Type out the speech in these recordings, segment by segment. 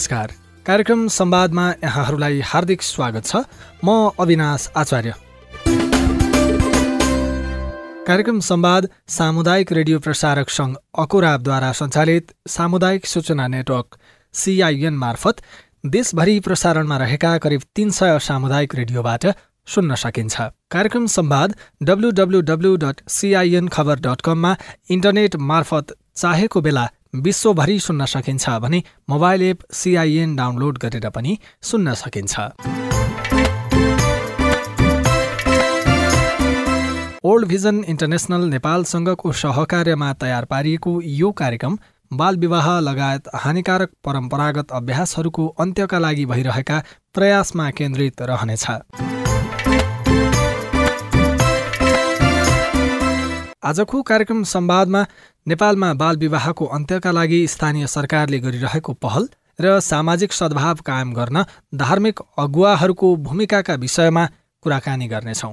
नमस्कार। कार्यक्रम संवादमा यहाँहरूलाई हार्दिक स्वागत छ। म अविनाश आचार्य। कार्यक्रम संवाद सामुदायिक रेडियो प्रसारक सङ्घ अकोराबद्वारा सञ्चालित सामुदायिक सूचना नेटवर्क सिआइएन मार्फत देशभरि प्रसारणमा रहेका करिब तीन सय सामुदायिक रेडियोबाट सुन्न सकिन्छ। कार्यक्रम संवाद W W W dot CIN Khabar dot कममा इन्टरनेट मार्फत चाहेको बेला विश्वभरि सुन्न सकिन्छ भने मोबाइल एप सिआइएन डाउनलोड गरेर पनि सुन्न सकिन्छ। ओल्ड भिजन इन्टरनेसनल नेपालसँगको सहकार्यमा तयार पारिएको यो कार्यक्रम बाल विवाह लगायत हानिकारक परम्परागत अभ्यासहरूको अन्त्यका लागि भइरहेका प्रयासमा केन्द्रित रहनेछ। आजको कार्यक्रम संवादमा नेपालमा बाल विवाहको अन्त्यका लागि स्थानीय सरकारले गरिरहेको पहल र सामाजिक सद्भाव कायम गर्न धार्मिक अगुवाहरूको भूमिकाका विषयमा कुराकानी गर्नेछौ।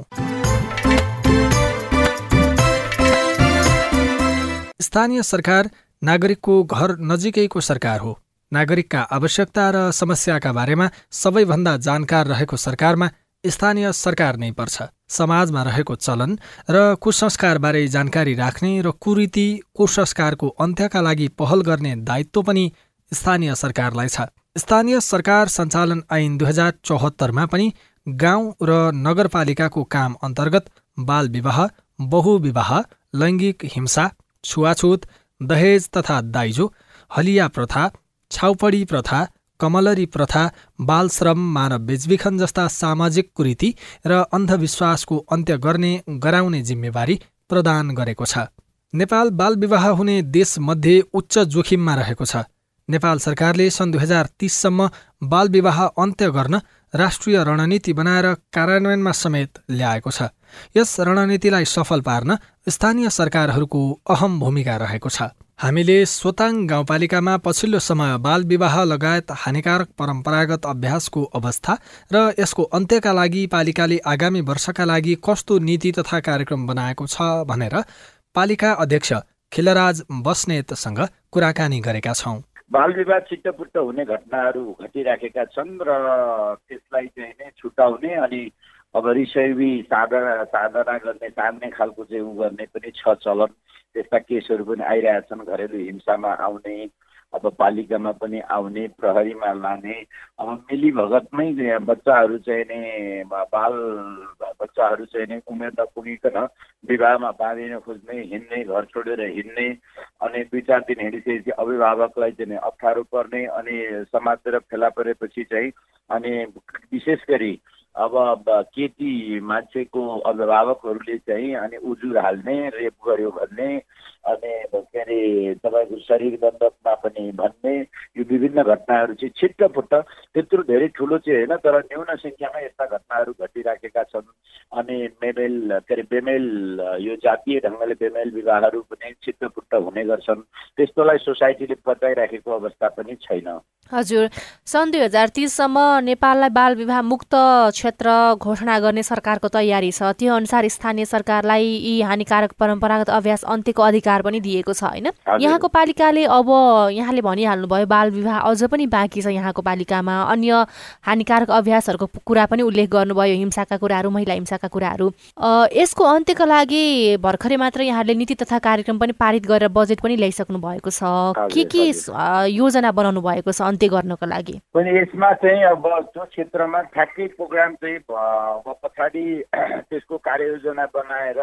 स्थानीय सरकार नागरिकको घर नजिकैको सरकार हो। नागरिकका आवश्यकता र समस्याका बारेमा सबैभन्दा जानकार रहेको सरकारमा स्थानीय सरकार नै पर्छ। समाजमा रहेको चलन र कुसंस्कारबारे जानकारी राख्ने र कुरीति कुसंस्कारको अन्त्यका लागि पहल गर्ने दायित्व पनि स्थानीय सरकारलाई छ। स्थानीय सरकार सञ्चालन ऐन दुई हजार चौहत्तरमा पनि गाउँ र नगरपालिकाको काम अन्तर्गत बाल विवाह बहुविवाह लैङ्गिक हिंसा छुवाछुत दहेज तथा दाइजो हलिया प्रथा छाउपडी प्रथा कमलरी प्रथा बालश्रम मानव बेचबिखन जस्ता सामाजिक कुरीति र अन्धविश्वासको अन्त्य गर्ने गराउने जिम्मेवारी प्रदान गरेको छ। नेपाल बाल विवाह हुने देशमध्ये उच्च जोखिममा रहेको छ। नेपाल सरकारले सन् दुई हजार तीससम्म बाल विवाह अन्त्य गर्न राष्ट्रिय रणनीति बनाएर कार्यान्वयनमा समेत ल्याएको छ। यस रणनीतिलाई सफल पार्न स्थानीय सरकारहरूको अहम भूमिका रहेको छ। हामीले सोताङ गाउँपालिकामा पछिल्लो समय बाल विवाह लगायत हानिकारक परम्परागत अभ्यासको अवस्था र यसको अन्त्यका लागि पालिकाले आगामी वर्षका लागि कस्तो नीति तथा कार्यक्रम बनाएको छ भनेर पालिका अध्यक्ष खिलराज बस्नेतसँग कुराकानी गरेका छौँ। बाल विवाह चित्तपुट्ट हुने घटनाहरू घटिराखेका छन् र त्यसलाई चाहिँ नै छुटाउने अनि अब रिसैवी साधना साधना गर्ने साध्ने खालको चाहिँ उ गर्ने पनि छ चलन। त्यस्ता केसहरू पनि आइरहेछन् घरेलु हिंसामा आउने अब पालिकामा पनि आउने प्रहरीमा लाने। अब मिली भगतमै बच्चाहरू चाहिँ नि बाल बच्चाहरू चाहिँ नि उमेर नपुगिकन विवाहमा बाँधिन खोज्ने हिँड्ने घर छोडेर हिँड्ने अनि दुई चार दिन हिँडिसकेपछि अभिभावकलाई चाहिँ अप्ठ्यारो पर्ने अनि समाजतिर फेला परेपछि चाहिँ अनि विशेष गरी अब केटी मान्छेको अभिभावकहरूले चाहिँ अनि उजुर हाल्ने रेप गर्यो भन्ने अनि के अरे तपाईँको शरीर दण्डकमा पनि भन्ने यो विभिन्न घटनाहरू चाहिँ छिट्टफुट्ट त्यत्रो धेरै ठुलो चाहिँ होइन तर न्यून सङ्ख्यामा यस्ता घटनाहरू घटिराखेका छन्। अनि मेमेल के अरे बेमेल यो जातीय ढङ्गले बेमेल विवाहहरू पनि छिट्टफुट्ट हुने गर्छन्। त्यस्तोलाई सोसाइटीले पचाइराखेको अवस्था पनि छैन। हजुर सन् दुई हजार तिससम्म नेपाललाई बाल विवाह मुक्त क्षेत्र घोषणा गर्ने सरकारको तयारी छ। त्यो अनुसार स्थानीय सरकारलाई यी हानिकारक परम्परागत अभ्यास अन्त्यको अधिकार पनि दिएको छ होइन? यहाँको पालिकाले अब यहाँले भनिहाल्नुभयो बाल विवाह अझ पनि बाँकी छ यहाँको पालिकामा। अन्य हानिकारक अभ्यासहरूको कुरा पनि उल्लेख गर्नुभयो हिंसाका कुराहरू महिला हिंसाका कुराहरू। यसको अन्त्यको लागि भर्खरै मात्र यहाँले नीति तथा कार्यक्रम पनि पारित गरेर बजेट पनि ल्याइसक्नु भएको छ। के के योजना बनाउनु भएको छ? अन्त्य गर्नको लागि। पनि यसमा चाहिँ अब त्यो क्षेत्रमा ठ्याक्कै प्रोग्राम चाहिँ पछाडि त्यसको कार्ययोजना बनाएर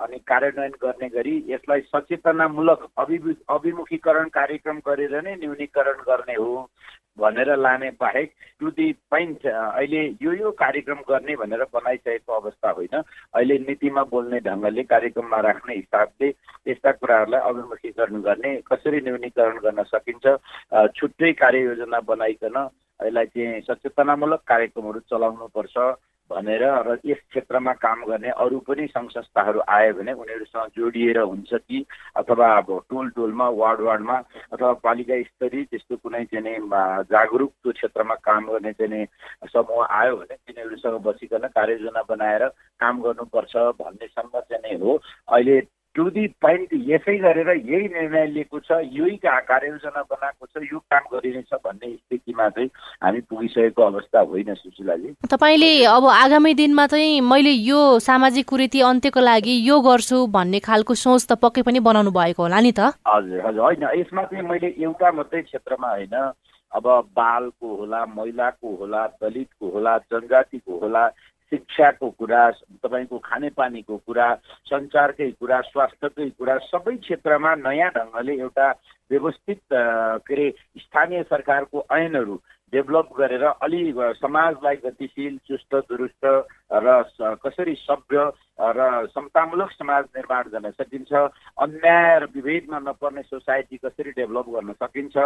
अनि कार्यान्वयन गर्ने गरी यसलाई सचेतनामूलक अभि अभिमुखीकरण कार्यक्रम गरेर नै न्यूनीकरण गर्ने हो। भनेर लाने बाहेक टु दि पोइन्ट अहिले यो यो कार्यक्रम गर्ने भनेर बनाइसकेको अवस्था होइन। अहिले नीतिमा बोल्ने ढङ्गले कार्यक्रममा राख्ने हिसाबले यस्ता कुराहरूलाई अभिमुखीकरण गर्ने कसरी न्यूनीकरण गर्न सकिन्छ छुट्टै कार्ययोजना बनाइकन यसलाई चाहिँ सचेतनामूलक कार्यक्रमहरू चलाउनुपर्छ। भनेर र यस क्षेत्रमा काम गर्ने अरू पनि सङ्घ संस्थाहरू आयो भने उनीहरूसँग जोडिएर हुन्छ कि अथवा अब टोल टोलमा वार्ड वार्डमा अथवा पालिका स्तरीय त्यस्तो कुनै चाहिँ जागरुक त्यो क्षेत्रमा काम गर्ने चाहिँ समूह आयो भने तिनीहरूसँग बसिकन कार्ययोजना बनाएर काम गर्नुपर्छ भन्नेसम्म चाहिँ हो। अहिले टु दि पोइन्ट यसै गरेर यही निर्णय लिएको छ यही कार्ययोजना बनाएको छ यो काम गरिनेछ भन्ने स्थितिमा चाहिँ हामी पुगिसकेको अवस्था होइन सुशीलाजी तपाईँले अब आगामी दिनमा चाहिँ मैले यो सामाजिक कुरीति अन्त्यको लागि यो गर्छु भन्ने खालको सोच त पक्कै पनि बनाउनु भएको होला नि त हजुर हजुर होइन यसमा चाहिँ मैले एउटा मात्रै क्षेत्रमा होइन अब बालको होला महिलाको होला दलितको होला जनजातिको होला शिक्षाको कुरा तपाईँको खानेपानीको कुरा सञ्चारकै कुरा स्वास्थ्यकै कुरा सबै क्षेत्रमा नयाँ ढङ्गले एउटा व्यवस्थित के अरे स्थानीय सरकारको ऐनहरू डेभलप गरेर अलि समाजलाई गतिशील चुस्त दुरुस्त र कसरी सभ्य र समतामूलक समाज निर्माण गर्न सकिन्छ अन्याय र विभेदमा नपर्ने सोसाइटी कसरी डेभलप गर्न सकिन्छ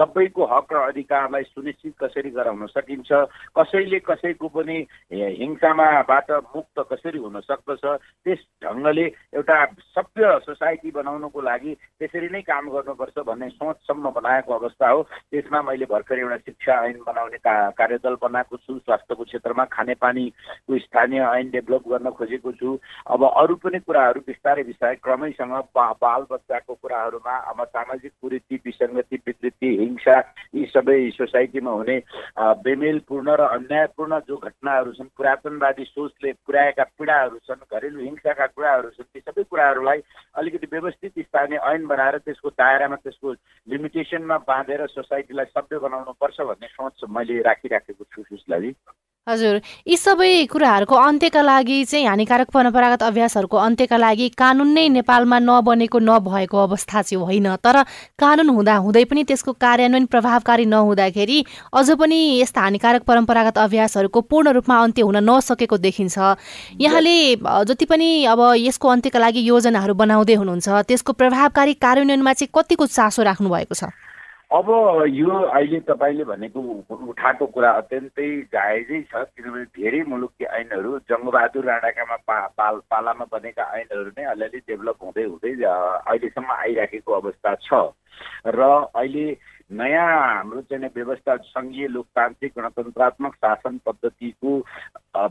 सबैको हक र अधिकारलाई सुनिश्चित कसरी गराउन सकिन्छ कसैले कसैको पनि हिंसामाबाट मुक्त कसरी हुन सक्दछ त्यस ढङ्गले एउटा सभ्य सोसाइटी बनाउनको लागि त्यसरी नै काम गर्नुपर्छ भन्ने सोचसम्म बनाएको अवस्था हो। त्यसमा मैले भर्खर एउटा शिक्षा ऐन बनाउने का कार्यदल बनाएको छु स्वास्थ्यको क्षेत्रमा खानेपानीको स्थानीय ऐन डेभलप गर्न खोजेको छु। अब अरू पनि कुराहरू बिस्तारै बिस्तारै क्रमैसँग बाल बच्चाको कुराहरूमा अब सामाजिक कुरीति विसङ्गति विकृति हिंसा यी सबै सोसाइटीमा हुने बेमेलपूर्ण र अन्यायपूर्ण जो घटनाहरू छन् पुरातनवादी सोचले पुर्याएका पीडाहरू छन् घरेलु हिंसाका कुराहरू छन् ती सबै कुराहरूलाई अलिकति व्यवस्थित स्थानीय ऐन बनाएर त्यसको दायरामा त्यसको लिमिटेसनमा बाँधेर सोसाइटीलाई सभ्य बनाउनु पर्छ भन्ने सोच मैले राखिराखेको छु सुशीलाजी। हजुर यी सबै कुराहरूको अन्त्यका लागि चाहिँ हानिकारक परम्परागत अभ्यासहरूको अन्त्यका लागि कानुन नै नेपालमा नबनेको नभएको अवस्था चाहिँ होइन। तर कानुन हुँदा हुँदै पनि त्यसको कार्यान्वयन प्रभावकारी नहुँदाखेरि अझ पनि यस्ता हानिकारक परम्परागत अभ्यासहरूको पूर्ण रूपमा अन्त्य हुन नसकेको देखिन्छ। यहाँले जति पनि अब यसको अन्त्यका लागि योजनाहरू बनाउँदै हुनुहुन्छ त्यसको प्रभावकारी कार्यान्वयनमा चाहिँ कतिको चासो राख्नु भएको छ? अब यो अहिले तपाईँले भनेको उठाएको कुरा अत्यन्तै जायजै छ किनभने धेरै मुलुकी ऐनहरू जङ्गबहादुर राणाकामा पा पाल पालामा बनेका ऐनहरू नै अलिअलि डेभलप हुँदै हुँदै अहिलेसम्म आइराखेको अवस्था छ। र अहिले नयाँ हाम्रो चाहिँ व्यवस्था सङ्घीय लोकतान्त्रिक गणतन्त्रात्मक शासन पद्धतिको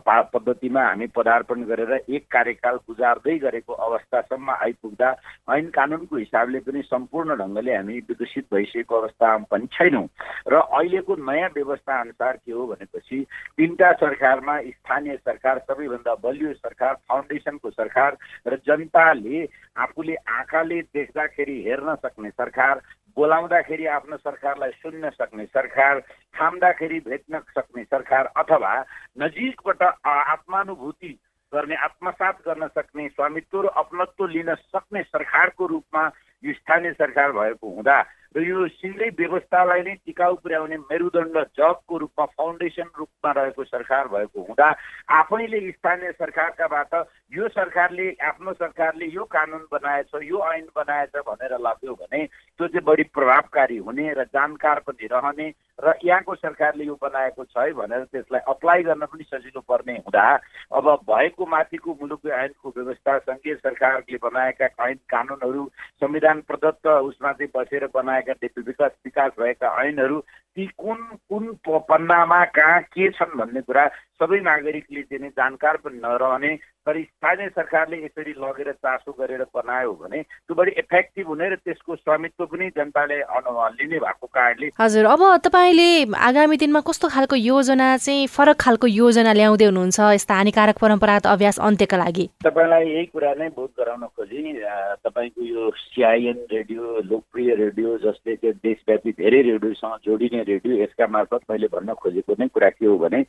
पद्धतिमा हामी पदार्पण गरेर एक कार्यकाल गुजार्दै गरेको अवस्थासम्म आइपुग्दा ऐन कानुनको हिसाबले पनि सम्पूर्ण ढङ्गले हामी विकसित भइसकेको अवस्था पनि छैनौँ। र अहिलेको नयाँ व्यवस्था अनुसार के हो भनेपछि तिनवटा सरकारमा स्थानीय सरकार सबैभन्दा बलियो सरकार फाउन्डेसनको सरकार र जनताले आफूले आँखाले देख्दाखेरि हेर्न सक्ने सरकार बोलाउँदाखेरि आफ्नो सरकारलाई सुन्न सक्ने सरकार थाम्दाखेरि भेट्न सक्ने सरकार अथवा नजिकबाट आत्मानुभूति गर्ने आत्मसात गर्न सक्ने स्वामित्व र अपनत्व लिन सक्ने सरकारको रूपमा यो स्थानीय सरकार भएको हुँदा र यो सिङ्गै व्यवस्थालाई नै टिकाउ पुर्याउने मेरुदण्ड जगको रूपमा फाउन्डेसन रूपमा रहेको सरकार भएको हुँदा आफैले स्थानीय सरकारकाबाट यो सरकारले आफ्नो सरकारले यो कानुन बनाएछ यो ऐन बनाएछ भनेर लाग्यो भने त्यो चाहिँ बढी प्रभावकारी हुने र जानकार पनि रहने र यहाँको सरकारले यो बनाएको छ है भनेर त्यसलाई अप्लाई गर्न पनि सजिलो पर्ने हुँदा अब भएको माथिको मुलुकी ऐनको व्यवस्था सङ्घीय सरकारले बनाएका ऐन कानुनहरू संविधान प्रदत्त उसमा चाहिँ बसेर बनाएका विकास विकास भएका ऐनहरू ती कुन कुन पन्नामा कहाँ के छन् भन्ने कुरा सबै नागरिकले चाहिँ जानकार पनि नरहने तर स्थानीय सरकारले यसरी लगेर चासो गरेर बनायो भने त्यो बढी इफेक्टिभ हुने र त्यसको स्वामित्व पनि जनताले लिने भएको कारणले हजुर अब तपाईँले आगामी दिनमा कस्तो खालको योजना चाहिँ फरक खालको योजना ल्याउँदै हुनुहुन्छ यस्ता हानिकारक परम्परागत अभ्यास अन्त्यका लागि? तपाईँलाई यही कुरा नै बोध गराउन खोजेँ तपाईँको यो सिआइएन रेडियो लोकप्रिय रेडियो जसले चाहिँ देशव्यापी धेरै रेडियोसँग जोडिने रेडियो यसका मार्फत मैले भन्न खोजेको नै कुरा के हो भने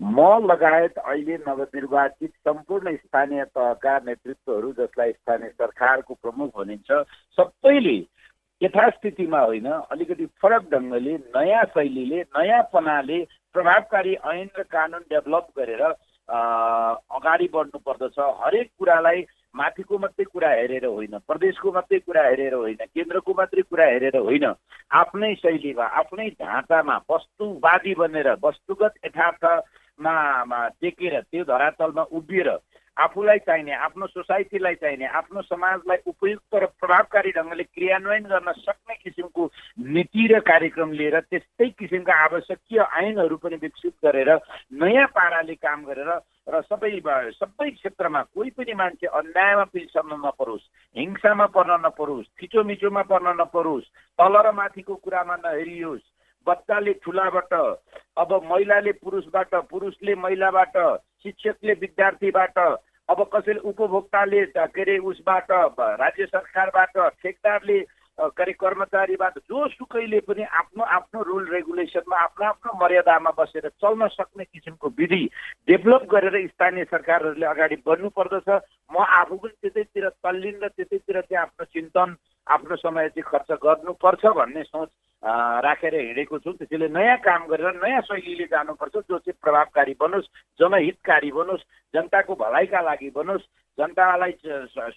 म लगायत अहिले नवनिर्वाचित सम्पूर्ण स्थानीय तहका नेतृत्वहरू जसलाई स्थानीय सरकारको प्रमुख भनिन्छ सबैले यथास्थितिमा होइन अलिकति फरक ढङ्गले नयाँ शैलीले नयाँपनाले प्रभावकारी ऐन र कानुन डेभलप गरेर अगाडि बढ्नु पर्दछ हरेक कुरालाई माथिको मात्रै कुरा हेरेर होइन प्रदेशको मात्रै कुरा हेरेर होइन केन्द्रको मात्रै कुरा हेरेर होइन आफ्नै शैलीमा आफ्नै ढाँचामा वस्तुवादी बनेर वस्तुगत यथार्थमा टेकेर त्यो धरातलमा उभिएर आफूलाई चाहिने आफ्नो सोसाइटीलाई चाहिने आफ्नो समाजलाई उपयुक्त र प्रभावकारी ढङ्गले क्रियान्वयन गर्न सक्ने किसिमको नीति र कार्यक्रम लिएर त्यस्तै किसिमका आवश्यकीय ऐनहरू पनि विकसित गरेर नयाँ पाराले काम गरेर र सबै सबै क्षेत्रमा कोही पनि मान्छे अन्यायमा पिलसम्म नपरोस् हिंसामा पर्न नपरोस् थिचोमिचोमा पर्न नपरोस् तल र माथिको कुरामा नहेरियोस् बच्चाले ठुलाबाट अब महिलाले पुरुषबाट पुरुषले महिलाबाट शिक्षकले विद्यार्थीबाट अब कसैले उपभोक्ताले के अरे उसबाट राज्य सरकारबाट ठेकदारले के अरे कर्मचारीबाट जो सुकैले पनि आफ्नो आफ्नो रुल रेगुलेसनमा आफ्नो आफ्नो मर्यादामा बसेर चल्न सक्ने किसिमको विधि डेभलप गरेर स्थानीय सरकारहरूले अगाडि बढ्नु पर्दछ म आफू पनि त्यतैतिर तल्लिन र त्यतैतिर चाहिँ आफ्नो चिन्तन आफ्नो समय चाहिँ खर्च गर्नुपर्छ भन्ने सोच राखेर हिँडेको छु। त्यसैले नयाँ काम गरेर नयाँ शैलीले जानुपर्छ। जो चाहिँ प्रभावकारी बनोस् जनहितकारी बनोस् जनताको भलाइका लागि बनोस् जनतालाई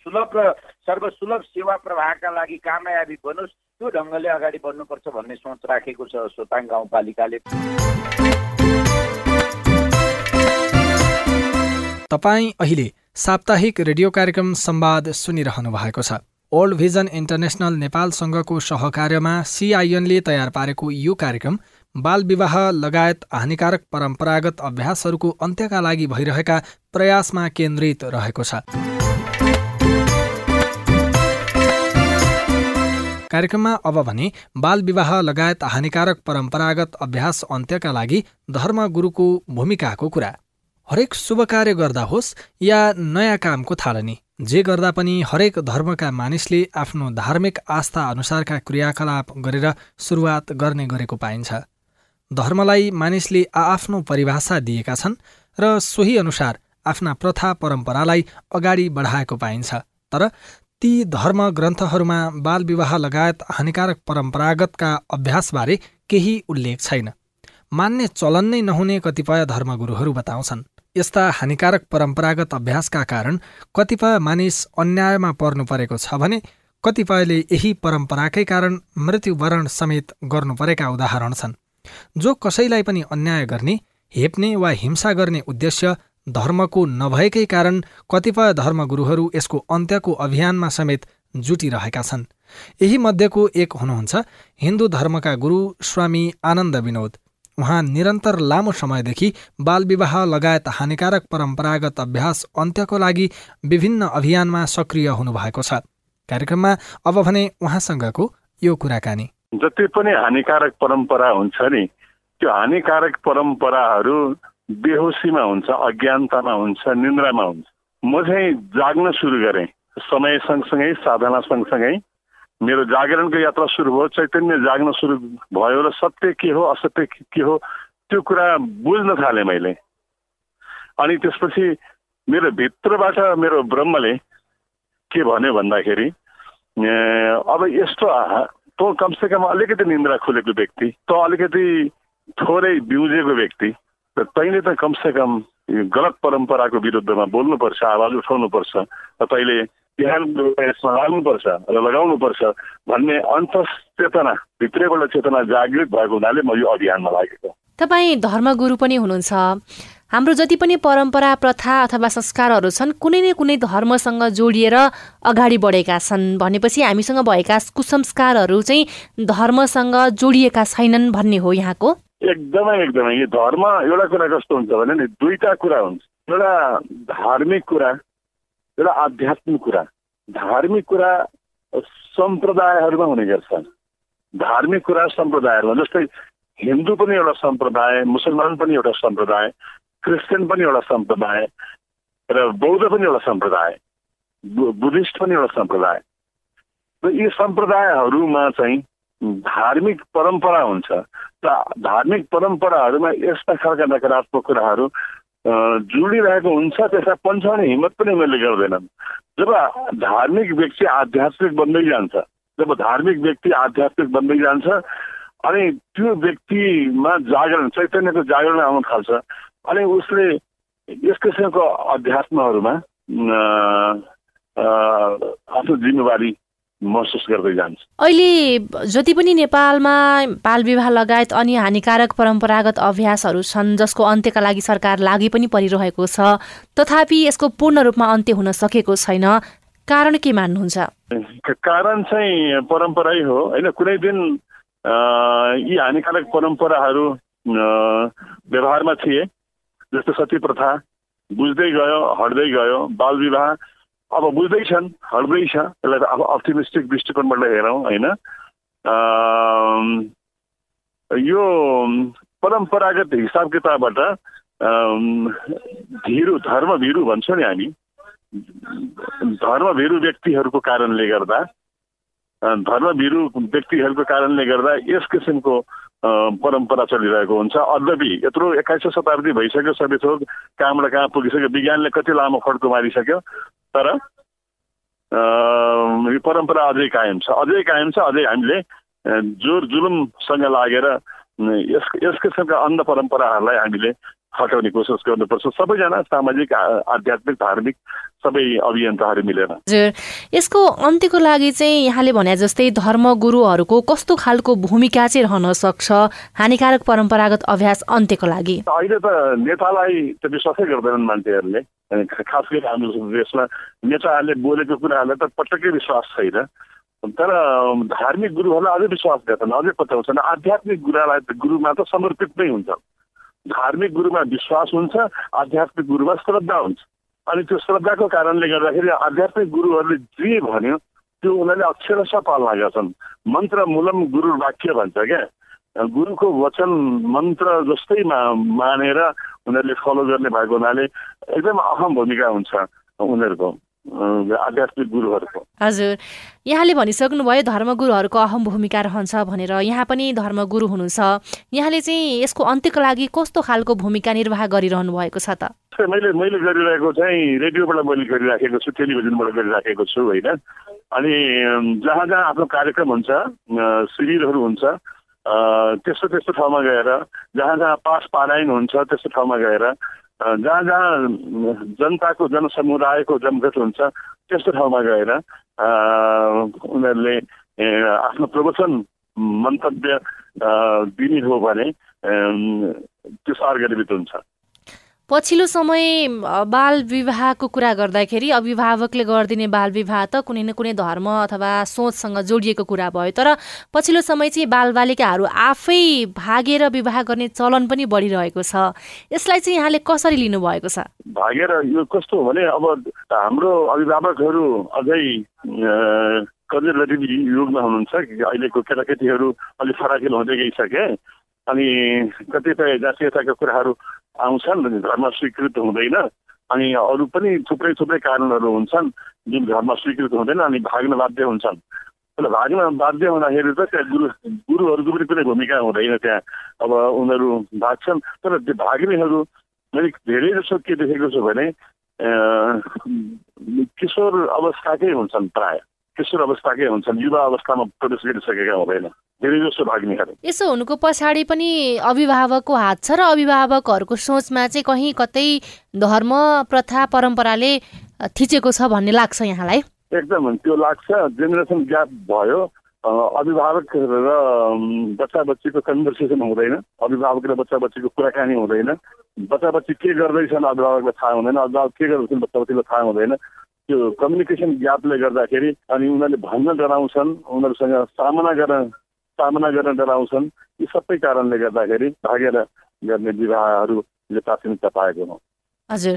सुलभ र सर्वसुलभ सेवा प्रवाहका लागि कामयाबी बनोस् त्यो ढङ्गले अगाडि बढ्नुपर्छ भन्ने सोच राखेको छ सोताङ गाउँपालिकाले। तपाईँ अहिले साप्ताहिक रेडियो कार्यक्रम संवाद सुनिरहनु भएको छ। ओल्ड भिजन इन्टरनेसनल नेपालसँगको सहकार्यमा सिआइएनले तयार पारेको यो कार्यक्रम बाल विवाह लगायत हानिकारक परम्परागत अभ्यासहरूको अन्त्यका लागि भइरहेका प्रयासमा केन्द्रित रहेको छ। कार्यक्रममा अब भने बाल विवाह लगायत हानिकारक परम्परागत अभ्यास अन्त्यका लागि धर्मगुरुको भूमिकाको कुरा। हरेक शुभ कार्य गर्दा होस् या नयाँ कामको थालनी। जे गर्दा पनि हरेक धर्मका मानिसले आफ्नो धार्मिक आस्था अनुसारका क्रियाकलाप गरेर सुरुवात गर्ने गरेको पाइन्छ। धर्मलाई मानिसले आआफ्नो परिभाषा दिएका छन् र सोही अनुसार आफ्ना प्रथा परम्परालाई अगाडि बढाएको पाइन्छ। तर ती धर्म ग्रन्थहरूमा बाल विवाह लगायत हानिकारक परम्परागतका अभ्यासबारे केही उल्लेख छैन। मान्ने चलन नै नहुने कतिपय धर्मगुरुहरू बताउँछन्। यस्ता हानिकारक परम्परागत अभ्यासका कारण कतिपय मानिस अन्यायमा पर्नु परेको छ भने कतिपयले यही परम्पराकै कारण मृत्युवरण समेत गर्नु परेका उदाहरण छन्। जो कसैलाई पनि अन्याय गर्ने हेप्ने वा हिंसा गर्ने उद्देश्य धर्मको नभएकै कारण कतिपय धर्मगुरुहरू यसको अन्त्यको अभियानमा समेत जुटिरहेका छन्। यही मध्येको एक हुनुहुन्छ हिन्दू धर्मका गुरु स्वामी आनन्द विनोद। उहाँ निरन्तर लामो समयदेखि बालविवाह लगायत हानिकारक परम्परागत अभ्यास अन्त्यको लागि विभिन्न अभियानमा सक्रिय हुनुभएको छ। कार्यक्रममा अब भने उहाँसँगको यो कुराकानी। जति पनि हानिकारक परम्परा हुन्छ नि त्यो हानिकारक परम्पराहरू बेहोसीमा हुन्छ अज्ञानतामा हुन्छ निन्द्रामा हुन्छ। म चाहिँ जाग्न सुरु गरेँ। समय सँगसँगै साधना सँगसँगै मेरो जागरणको यात्रा सुरु भयो चैतन्य जाग्न सुरु भयो र सत्य के हो असत्य के हो त्यो कुरा बुझ्न थालेँ मैले। अनि त्यसपछि मेरो भित्रबाट मेरो ब्रह्मले के भन्यो भन्दाखेरि अब यस्तो तँ कमसेकम अलिकति निन्द्रा खुलेको व्यक्ति त अलिकति थोरै बिउजेको व्यक्ति र तैँले त कमसेकम गलत परम्पराको विरुद्धमा बोल्नुपर्छ आवाज उठाउनुपर्छ र तैँले ध्यान यसमा लाग्नुपर्छ र लगाउनुपर्छ भन्ने चेतना भित्रैबाट चेतना जागृत भएको हुनाले म यो अभियानमा लागेको तपाईँ धर्मगुरु पनि हुनुहुन्छ। हाम्रो जति पनि परम्परा प्रथा अथवा संस्कारहरू छन् कुनै न कुनै धर्मसँग जोडिएर अगाडि बढेका छन्। भनेपछि हामीसँग भएका कुसंस्कारहरू चाहिँ धर्मसँग जोडिएका छैनन् भन्ने हो यहाँको? एकदमै एकदमै। यो धर्म एउटा कुरा कस्तो हुन्छ भने नि दुईटा कुरा हुन्छ। एउटा धार्मिक कुरा एउटा आध्यात्मिक कुरा। धार्मिक कुरा सम्प्रदायहरूमा हुने गर्छ धार्मिक कुरा सम्प्रदायहरूमा जस्तै हिन्दू पनि एउटा सम्प्रदाय मुसलमान पनि एउटा सम्प्रदाय क्रिस्चियन पनि एउटा सम्प्रदाय र बौद्ध पनि एउटा सम्प्रदाय बुद्धिस्ट पनि एउटा सम्प्रदाय। र यी सम्प्रदायहरूमा चाहिँ धार्मिक परम्परा हुन्छ। र धार्मिक परम्पराहरूमा यस्ता खालका नकारात्मक कुराहरू जोडिरहेको हुन्छ त्यसलाई पन्छाउने हिम्मत पनि उनीहरूले गर्दैनन्। जब धार्मिक व्यक्ति आध्यात्मिक बन्दै जान्छ जब धार्मिक व्यक्ति आध्यात्मिक बन्दै जान्छ अनि त्यो व्यक्तिमा जागरण चैतन्यको जागरण आउन थाल्छ अनि उसले यस किसिमको अध्यात्महरूमा आफ्नो जिम्मेवारी महसुस गर्दै जान्छ। अहिले जति पनि नेपालमा बाल विवाह लगायत अन्य हानिकारक परम्परागत अभ्यासहरू छन् जसको अन्त्यका लागि सरकार लागि पनि परिरहेको छ तथापि यसको पूर्ण रूपमा अन्त्य हुन सकेको छैन। कारण के मान्नुहुन्छ? कारण चाहिँ परम्परै हो। होइन कुनै दिन यी हानिकारक परम्पराहरू व्यवहारमा थिए जस्तो सती प्रथा बुझ्दै गयो हट्दै गयो बाल विवाह अब बुझ्दैछन् हट्दैछ यसलाई अब अप्टिमिस्टिक दृष्टिकोणबाट हेरौँ होइन? यो परम्परागत हिसाब किताबबाट भिरु धर्मभिरु भन्छौँ नि हामी। धर्मभिरु व्यक्तिहरूको कारणले गर्दा धर्मभिरु व्यक्तिहरूको कारणले गर्दा यस किसिमको परम्परा चलिरहेको हुन्छ। अद्यपि यत्रो एक्काइसौँ शताब्दी भइसक्यो सबै थोक कहाँबाट कहाँ पुगिसक्यो विज्ञानले कति लामो खड्को मारिसक्यो तर यो परम्परा अझै कायम छ। अझै कायम छ अझै हामीले जोर जुलुमसँग लागेर यस यस किसिमका अन्ध परम्पराहरूलाई हामीले हटाउने कोसिस गर्नुपर्छ। सबैजना सामाजिक आध्यात्मिक धार्मिक सबै अभियन्ताहरू मिलेर। हजुर यसको अन्त्यको लागि चाहिँ यहाँले भने जस्तै धर्म गुरुहरूको कस्तो खालको भूमिका चाहिँ रहन सक्छ? हानिकारक परम्परागत अभ्यास अन्त्यको लागि। अहिले त नेतालाई त विश्वासै गर्दैनन् मान्छेहरूले। खास गरी हाम्रो देशमा नेताहरूले बोलेको कुराहरूलाई त पटक्कै विश्वास छैन। तर धार्मिक गुरुहरूलाई अझै विश्वास गर्छन् अझै पत्याउँछन् आध्यात्मिक गुरुलाई गुरुमा त समर्पित नै हुन्छ। धार्मिक गुरुमा विश्वास हुन्छ आध्यात्मिक गुरुमा श्रद्धा हुन्छ। अनि त्यो श्रद्धाको कारणले गर्दाखेरि आध्यात्मिक गुरुहरूले जे भन्यो त्यो उनीहरूले अक्षरशः पालना गर्छन्। मन्त्र मूलम गुरु वाक्य भन्छ क्या। गुरुको वचन मन्त्र जस्तै मा मानेर उनीहरूले फलो गर्ने भएको हुनाले एकदम अहम भूमिका हुन्छ उनीहरूको। आध्यात्मिक गुरुहरूको। हजुर। यहाँले भनिसक्नुभयो धर्मगुरुहरूको अहम भूमिका रहन्छ भनेर। यहाँ पनि धर्मगुरु हुनुहुन्छ। यहाँले चाहिँ यसको अन्त्यको लागि कस्तो खालको भूमिका निर्वाह गरिरहनु भएको छ त? मैले मैले गरिरहेको चाहिँ रेडियोबाट मैले गरिराखेको छु टेलिभिजनबाट गरिराखेको छु होइन? अनि जहाँ जहाँ आफ्नो कार्यक्रम हुन्छ शिविरहरू हुन्छ त्यस्तो त्यस्तो ठाउँमा गएर जहाँ जहाँ पास पारायण हुन्छ त्यस्तो ठाउँमा गएर जहाँ जहाँ जनताको जनसमुदायको जमघट हुन्छ त्यस्तो ठाउँमा गएर उनीहरूले आफ्नो प्रवचन मन्तव्य दिने हो भने त्यो सार्गर्भित हुन्छ। पछिल्लो समय बाल विवाहको कुरा गर्दाखेरि अभिभावकले गरिदिने बाल विवाह त कुनै न कुनै धर्म अथवा सोचसँग जोडिएको कुरा भयो। तर पछिल्लो समय चाहिँ बालबालिकाहरू आफै भागेर विवाह गर्ने चलन पनि बढिरहेको छ। यसलाई चाहिँ यहाँले कसरी लिनुभएको छ? भागेर यो कस्तो भने अब हाम्रो अभिभावकहरू अझै कन्जर्भेटिभ युगमा हुनुहुन्छ अहिलेको केटाकेटीहरू अलिक फराकिलो हुँदै गइसके। अनि कतिपय जातीयताका कुराहरू आउँछन् धर्म स्वीकृत हुँदैन अनि अरू पनि थुप्रै थुप्रै कारणहरू हुन्छन् जुन धर्म स्वीकृत हुँदैन अनि भाग्न बाध्य हुन्छन्। तर भाग्न बाध्य हुँदाखेरि त त्यहाँ गुरु गुरुहरूको पनि कुनै भूमिका हुँदैन त्यहाँ। अब उनीहरू भाग्छन् तर त्यो भाग्नेहरू मैले धेरै जसो के देखेको छु भने किशोर अवस्थाकै हुन्छन् प्राय। किशोर अवस्थाकै हुन्छन्। युवा अवस्थामा प्रवेश गरिसकेका हुँदैन। धेरै जसो भाग्नेहरू। यसो हुनुको पछाडि पनि अभिभावकको हात छ र अभिभावकहरूको सोचमा चाहिँ कहीँ कतै धर्म प्रथा परम्पराले थिचेको छ भन्ने लाग्छ यहाँलाई? एकदम त्यो लाग्छ। जेनेरेसन ग्याप भयो। अभिभावक र बच्चा बच्चीको कन्भर्सेसन हुँदैन। अभिभावक र बच्चा बच्चीको कुराकानी हुँदैन। बच्चा बच्ची के गर्दैछन् अभिभावकलाई थाहा हुँदैन। अभिभावक के गर्दैछन् बच्चा बच्चीलाई थाहा हुँदैन। त्यो कम्युनिकेसन ग्यापले गर्दाखेरि अनि उनीहरूले भन्न डराउँछन् उनीहरूसँग सामना गर्न सामना गर्न डराउँछन् यी सबै कारणले गर्दाखेरि भागेर गर्ने विवाहहरूले प्राथमिकता पाएको हो। हजुर।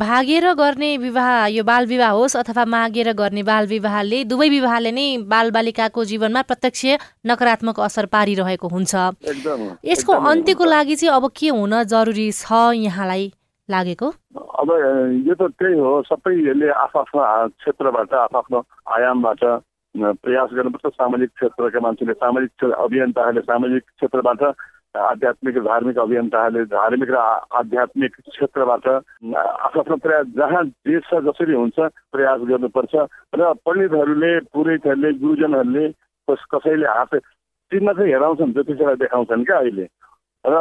भागेर गर्ने विवाह यो बाल विवाह होस् अथवा मागेर गर्ने बाल विवाहले दुवै विवाहले नै बालबालिकाको जीवनमा प्रत्यक्ष नकारात्मक असर पारिरहेको हुन्छ। यसको अन्त्यको लागि चाहिँ अब के हुन जरुरी छ यहाँलाई? लागेको? अब यो त त्यही हो सबैले आफ्नो क्षेत्रबाट आफ्नो आयामबाट प्रयास गर्नुपर्छ। सामाजिक क्षेत्रका मान्छेले सामाजिक अभियन्ताहरूले सामाजिक क्षेत्रबाट आध्यात्मिक धार्मिक अभियन्ताहरूले धार्मिक र आध्यात्मिक क्षेत्रबाट आफ्नो आफ्नो प्रयास जहाँ जे छ जसरी हुन्छ प्रयास गर्नुपर्छ। र पण्डितहरूले पुरोहितहरूले गुरुजनहरूले कसैले हात तिनमा चाहिँ हेराउँछन् ज्योतिषीलाई देखाउँछन् क्या अहिले। र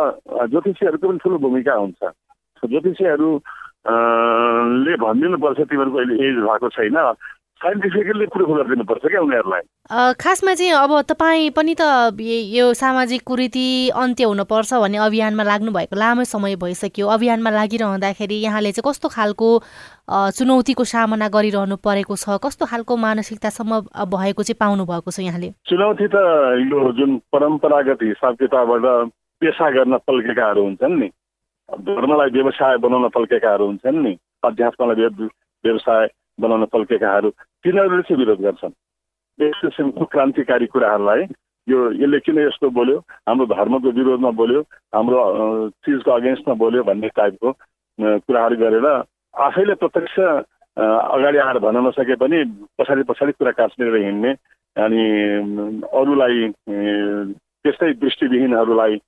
ज्योतिषीहरूको पनि ठुलो भूमिका हुन्छ। ज्योतिषीहरू ले भनिदिनुपर्छ तिमीहरूको अहिले एज भएको छैन साइन्टिफिकली प्रुफ गरिदिनुपर्छ क्या उनीहरूलाई। अ, खासमा चाहिँ अब तपाईँ पनि त य- सामाजिक कुरीति अन्त्य हुनुपर्छ भन्ने अभियानमा लाग्नु भएको लामो समय भइसक्यो। अभियानमा लागिरहँदाखेरि यहाँले चाहिँ कस्तो खालको चुनौतीको सामना गरिरहनु परेको छ? कस्तो खालको मानसिकतासम्म भएको चाहिँ पाउनु भएको छ यहाँले? चुनौती त यो जुन परम्परागत हिसाब किताबबाट पेसा गर्न पल्केकाहरू हुन्छन् नि। धर्मलाई व्यवसाय बनाउन पल्केकाहरू हुन्छन् नि। अध्यात्मलाई व्य- व्यवसाय बनाउन पल्केकाहरू। तिनीहरूले चाहिँ विरोध गर्छन्। यस किसिमको क्रान्तिकारी कुराहरूलाई यो यसले किन यस्तो बोल्यो? हाम्रो धर्मको विरोधमा बोल्यो हाम्रो चिजको अगेन्स्टमा बोल्यो भन्ने टाइपको कुराहरू गरेर आफैले प्रत्यक्ष अगाडि आएर भन्न नसके पनि पछाडि पछाडि कुरा काट्नेर हिँड्ने अनि अरूलाई त्यस्तै दृष्टिविहीनहरूलाई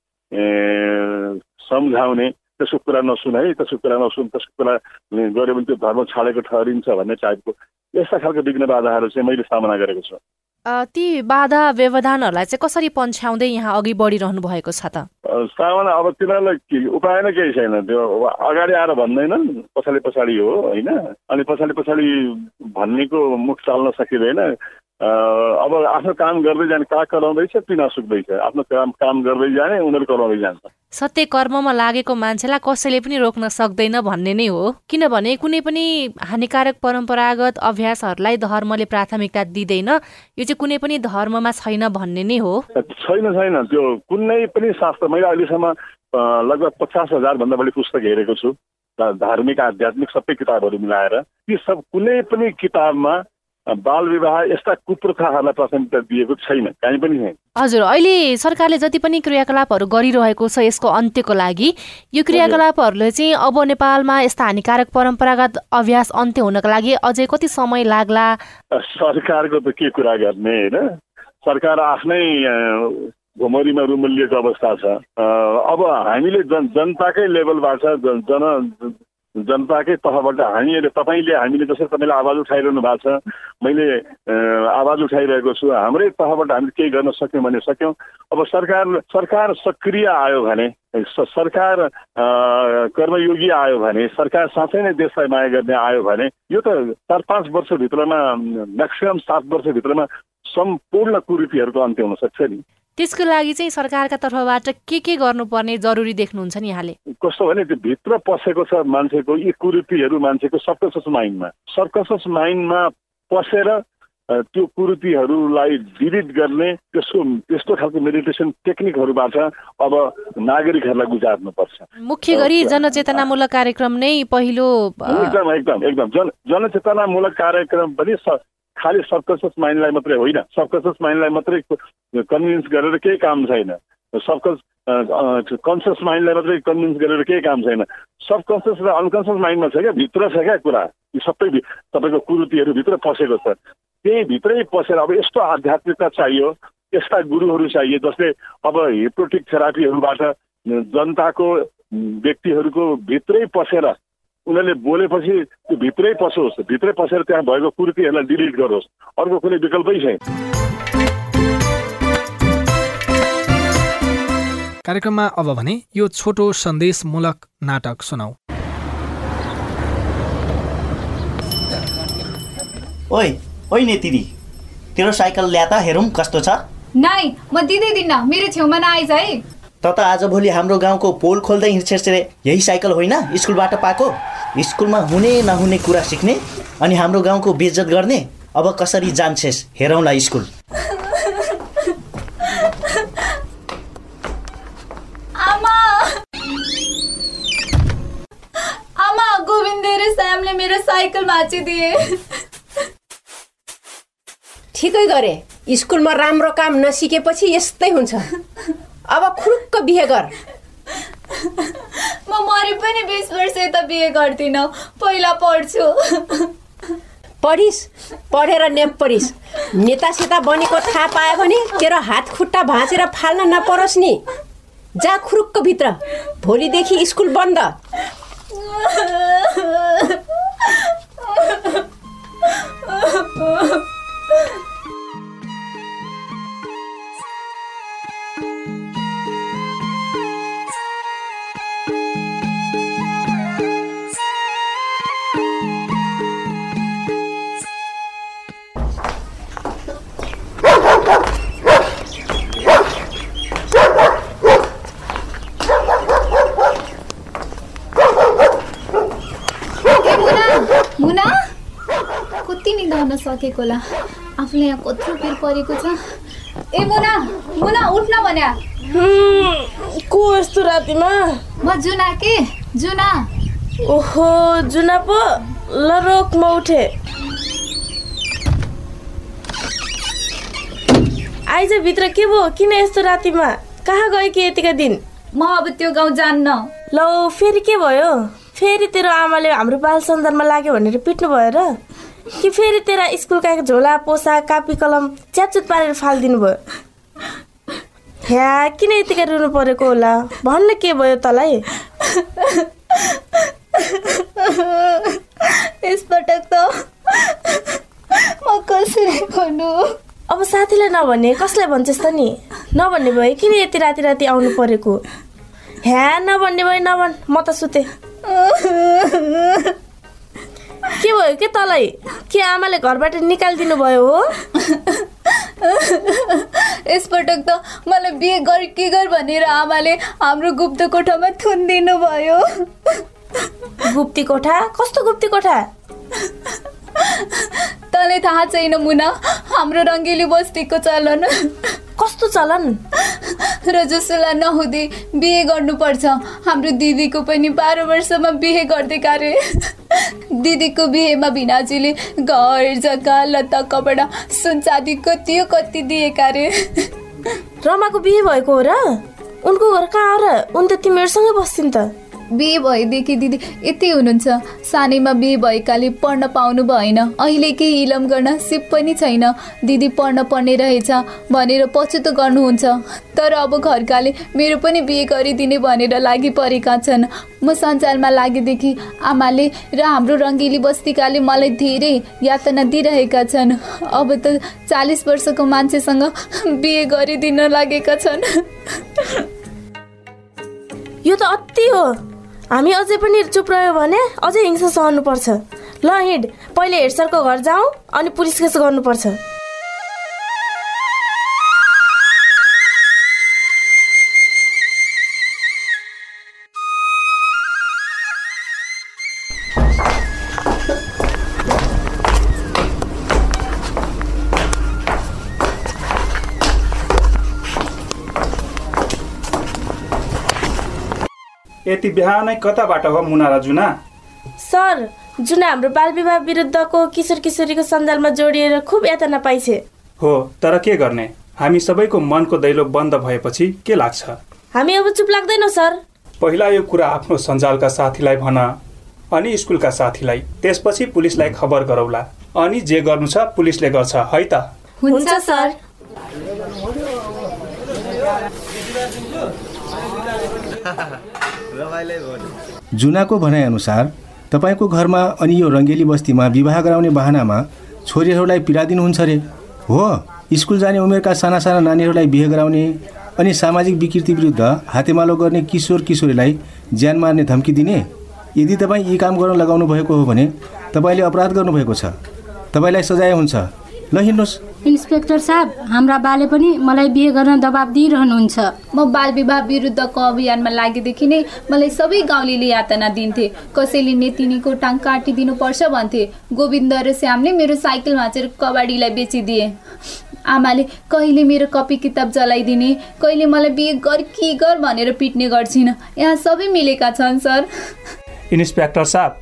सम्झाउने त्यसको कुरा नसुन है त्यसको कुरा नसुन त्यसको कुरा गऱ्यो भने त्यो धर्म छाडेको ठहरिन्छ भन्ने टाइपको यस्ता खालको विघ्न बाधाहरू चाहिँ मैले सामना गरेको छु। ती बाधा व्यवधानहरूलाई चाहिँ कसरी पन्छ्याउँदै यहाँ अघि बढिरहनु भएको छ त? सामना अब तिनीहरूलाई उपाय नै केही छैन। त्यो अगाडि आएर भन्दैनन् पछाडि पछाडि हो होइन? अनि पछाडि पछाडि भन्नेको मुख चाल्न सकिँदैन। अब आफ्नो काम गर्दै जाने कहाँ कराउँदैछ पिना सुक्दैछ आफ्नो काम काम गर्दै जाने उनीहरू कराउँदै जान्छ। सत्य कर्ममा लागेको मान्छेलाई कसैले पनि रोक्न सक्दैन भन्ने नै हो। किनभने कुनै पनि हानिकारक परम्परागत अभ्यासहरूलाई धर्मले प्राथमिकता दिँदैन। यो चाहिँ कुनै पनि धर्ममा छैन भन्ने नै हो। छैन छैन। त्यो कुनै पनि शास्त्र मैले अहिलेसम्म लगभग पचास हजारभन्दा बढी पुस्तक हेरेको छु। धार्मिक आध्यात्मिक सबै किताबहरू मिलाएर। ती सब कुनै पनि किताबमा बाल विवाह यस्ता कुप्रथाहरूलाई प्राथमिकता दिएको छैन कहीँ पनि छैन। हजुर अहिले सरकारले जति पनि क्रियाकलापहरू गरिरहेको छ यसको अन्त्यको लागि यो क्रियाकलापहरूले चाहिँ अब नेपालमा यस्ता हानिकारक परम्परागत अभ्यास अन्त्य हुनको लागि अझै कति समय लाग्ला? सरकारको त के कुरा गर्ने होइन? सरकार आफ्नै घुमरीमा रुमलिएको अवस्था छ। अब हामीले जन जनताकै लेभलबाट जन जनताकै तहबाट हामीहरूले तपाईँले हामीले जसरी तपाईँले आवाज उठाइरहनु भएको छ मैले आवाज उठाइरहेको छु। हाम्रै तहबाट हामीले केही गर्न सक्यौँ भने सक्यौँ। अब सरकार सरकार सक्रिय आयो भने सरकार कर्मयोगी आयो भने सरकार साँच्चै नै देशलाई माया गर्ने आयो भने यो त चार पाँच वर्षभित्रमा म्याक्सिमम् सात वर्षभित्रमा सम्पूर्ण कुरीतिहरूको अन्त्य हुन सक्छ नि। त्यसको लागि चाहिँ सरकारका तर्फबाट के के गर्नुपर्ने जरुरी देख्नुहुन्छ नि यहाँले? कस्तो भने त्यो भित्र पसेको छ मान्छेको यी कुरीतिहरू मान्छेको सबकसस माइन्डमा। सबकसस माइन्डमा पसेर त्यो कुरीतिहरूलाई डिलिट गर्ने त्यसको त्यस्तो खालको मेडिटेसन टेक्निकहरूबाट अब नागरिकहरूलाई गुजार्नुपर्छ। मुख्य गरी जनचेतनामूलक कार्यक्रम नै पहिलो एकदम एकदम एकदम। जन जनचेतनामूलक कार्यक्रम पनि खालि सबकसस माइन्डलाई मात्रै होइन। सबकसस माइन्डलाई मात्रै कन्भिन्स गरेर केही काम छैन। सबकस कन्सियस माइन्डलाई मात्रै कन्भिन्स गरेर केही काम छैन। सबकन्सियस र अनकन्सियस माइन्डमा छ क्या? भित्र छ क्या कुरा? यी सबै तपाईँको कुरुतिहरू भित्र पसेको छ। त्यही भित्रै पसेर अब यस्तो आध्यात्मिकता चाहियो यस्ता गुरुहरू चाहिए जसले अब हिप्रोटिक थेरापीहरूबाट जनताको व्यक्तिहरूको भित्रै पसेर उनीहरूले बोलेपछि त्यो भित्रै पसोस् भित्रै पसेर त्यहाँ भएको कुर्तीहरूलाई डिलिट गरोस्। अर्को कुनै विकल्पै छैन। कार्यक्रममा अब भने यो छोटो सन्देशमूलक नाटक सुनौ। ओइ ओइ नेतिरी तेरो साइकल ल्या त हेरौँ कस्तो छ? नाइ म दिँदैदिन्न मेरो छेउमा नआइज है। त त आजभोलि हाम्रो गाउँको पोल खोल्दै हिँड्छेस् रे। यही साइकल होइन स्कुलबाट पाएको। स्कुलमा हुने नहुने कुरा सिक्ने अनि हाम्रो गाउँको बेइज्जत गर्ने। अब कसरी जान्छेस्? हेरौँला स्कुल। आमा! आमा गोविन्द र श्यामले मेरो साइकल भाँचिदिए। ठिकै गरे। स्कुलमा राम्रो काम नसिकेपछि यस्तै हुन्छ। अब खुरुक्क बिहे गर। म मरे पनि बिस वर्ष यता बिहे गर्दिनँ। पहिला पढ्छु। पढिस पढेर नेप नेता नेतासित बनेको थाहा पायो भने तेरो हात खुट्टा भाँचेर फाल्न नपरोस् नि। जा खुरुक्क भित्र। भोलिदेखि स्कुल बन्द। Oh हुन सकेको होला आफूले यहाँ कत्रो पिर परेको छ। ए मुना! मुना उठ्न भन्या को यस्तो रातिमा? म जुना के? जुना। ओहो जुना पो। ल रोक म उठे। आइज भित्र के भयो? किन यस्तो रातिमा? कहाँ गयो कि यतिका दिन? म अब त्यो गाउँ जान्न। ल फेरि के भयो? फेरि तेरो आमाले हाम्रो बाल सन्दर्भमा लाग्यो भनेर पिट्नु भयो र? कि फेरि तेरा स्कुलका झोला पोसाक कापी कलम च्याचुत पारेर फालिदिनु भयो। ह्या किन यतिका रुनु परेको होला? भन्न के भयो तँलाई? यसपटक त म कसरी गर्नु अब साथीलाई नभने कसलाई भन्छस् त नि? नभन्ने भए किन यति राति राति आउनु परेको? ह्या नभन्ने भए नभन् म त सुते। के भयो के तँलाई? के आमाले घरबाट निकालिदिनु भयो हो? यसपटक त मलाई बिहे गर के गर भनेर आमाले हाम्रो गुप्त कोठामा थुनिदिनु भयो। गुप्ती कोठा? कस्तो गुप्ती कोठा? तँलाई थाहा छैन मुना हाम्रो रङ्गेली बस्तीको चलन। कस्तो चलन? र जसोलाई नहुँदै बिहे गर्नुपर्छ हाम्रो दिदीको पनि बाह्र वर्षमा बिहे गर्दै कार्य दिदीको बिहेमा भिनाजीले घर जग्गा लत्ता कपडा सुन चाँदी कति कति दिएका रे रमाको बिहे भएको हो र? उनको घर कहाँ हो र? उनी त तिमीहरूसँगै बस्थिन् त। बिहे भएदेखि दिदी यति हुनुहुन्छ। सानैमा बिहे भएकाले पढ्न पाउनु भएन। अहिले केही इलम गर्न सिप पनि छैन। दिदी पढ्न पर्ने रहेछ भनेर पछुतो गर्नुहुन्छ। तर अब घरकाले मेरो पनि बिहे गरिदिने भनेर लागि परेका छन्। म सञ्जालमा लागेदेखि आमाले र हाम्रो रङ्गेली बस्तीकाले मलाई धेरै यातना दिइरहेका छन्। अब त चालिस वर्षको मान्छेसँग बिहे गरिदिन लागेका छन्। यो त अति हो। हामी अझै पनि चुप रह्यो भने अझै हिंसा सहनुपर्छ। ल हिँड पहिले हेड सरको घर जाउँ अनि पुलिस केस गर्नुपर्छ। यति बिहानै कताबाट हो मुना र जुना? सर जुन हाम्रो बाल विवाह विरुद्धको किशोर किशोरीको सञ्जालमा जोडिएर खुब यातना पाइछे हो तर के गर्ने? हामी सबैको मनको दैलो बन्द भएपछि के लाग्छ? हामी अब चुप लाग्दैनौँ सर। पहिला यो कुरा आफ्नो सञ्जालका साथीलाई भन अनि स्कुलका साथीलाई। त्यसपछि पुलिसलाई खबर गरौला। अनि जे गर्नु छ पुलिसले गर्छ है त? हुन्छ सर। जुनाको भनाइअनुसार तपाईँको घरमा अनि यो रङ्गेली बस्तीमा विवाह गराउने बाहनामा छोरीहरूलाई पीडा दिनुहुन्छ रे। हो स्कुल जाने उमेरका साना साना नानीहरूलाई बिहे गराउने अनि सामाजिक विकृति विरुद्ध हातेमालो गर्ने किशोर किशोरीलाई ज्यान मार्ने धम्की दिने? यदि तपाईँ यी काम गर्न लगाउनु भएको हो भने तपाईँले अपराध गर्नुभएको छ। तपाईँलाई सजाय हुन्छ। ल हिँड्नुहोस्। इन्सपेक्टर साहब हाम्रा बाले पनि मलाई बिहे गर्न दबाब दिइरहनुहुन्छ। म बाल विवाह विरुद्धको अभियानमा लागेदेखि नै मलाई सबै गाउँले यातना दिन्थे। कसैले नेतिनीको टाङ काटिदिनुपर्छ भन्थे। गोविन्द र श्यामले मेरो साइकल भाँचेर कबाडीलाई बेचिदिए। आमाले कहिले मेरो कपी किताब जलाइदिने कहिले मलाई बिहे गर कि गर भनेर पिट्ने गर्छिन्। यहाँ सबै मिलेका छन् सर। इन्सपेक्टर साहब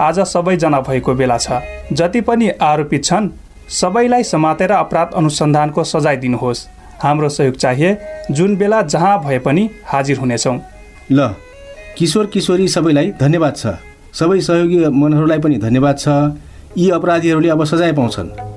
आज सबैजना भएको बेला छ। जति पनि आरोपित छन् सबैलाई समातेर अपराध अनुसन्धानको सजाय दिनुहोस्। हाम्रो सहयोग चाहिए जुन बेला जहाँ भए पनि हाजिर हुनेछौँ। ल किशोर किशोरी सबैलाई धन्यवाद छ। सबै सहयोगी मनहरूलाई पनि धन्यवाद छ। यी अपराधीहरूले अब सजाय पाउँछन्।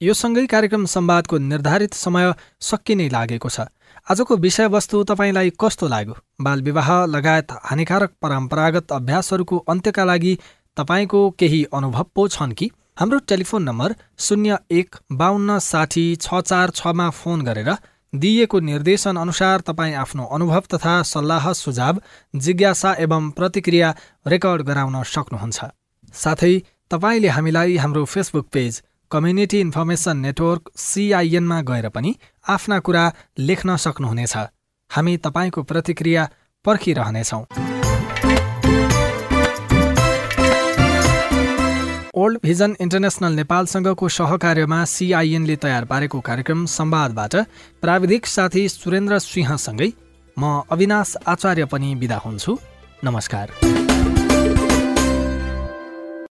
यो सँगै कार्यक्रम संवादको निर्धारित समय सकिने लागेको छ। आजको विषयवस्तु तपाईँलाई कस्तो लाग्यो? बाल विवाह लगायत हानिकारक परम्परागत अभ्यासहरूको अन्त्यका लागि तपाईँको केही अनुभव पो छन् कि? हाम्रो टेलिफोन नम्बर शून्य एक बाहन्न साठी छ चार छमा फोन गरेर दिइएको निर्देशन अनुसार तपाईँ आफ्नो अनुभव तथा सल्लाह सुझाव जिज्ञासा एवं प्रतिक्रिया रेकर्ड गराउन सक्नुहुन्छ। साथै तपाईँले हामीलाई हाम्रो Facebook page community information network सिआइएनमा गएर पनि आफ्ना कुरा लेख्न सक्नुहुनेछ। हामी तपाईँको प्रतिक्रिया पर्खिरहनेछौँ। ओल्ड भिजन इन्टरनेसनल नेपालसँगको सहकार्यमा सिआइएनले तयार पारेको कार्यक्रम संवादबाट प्राविधिक साथी सुरेन्द्र सिंहसँगै म अविनाश आचार्य पनि विदा हुन्छु। नमस्कार।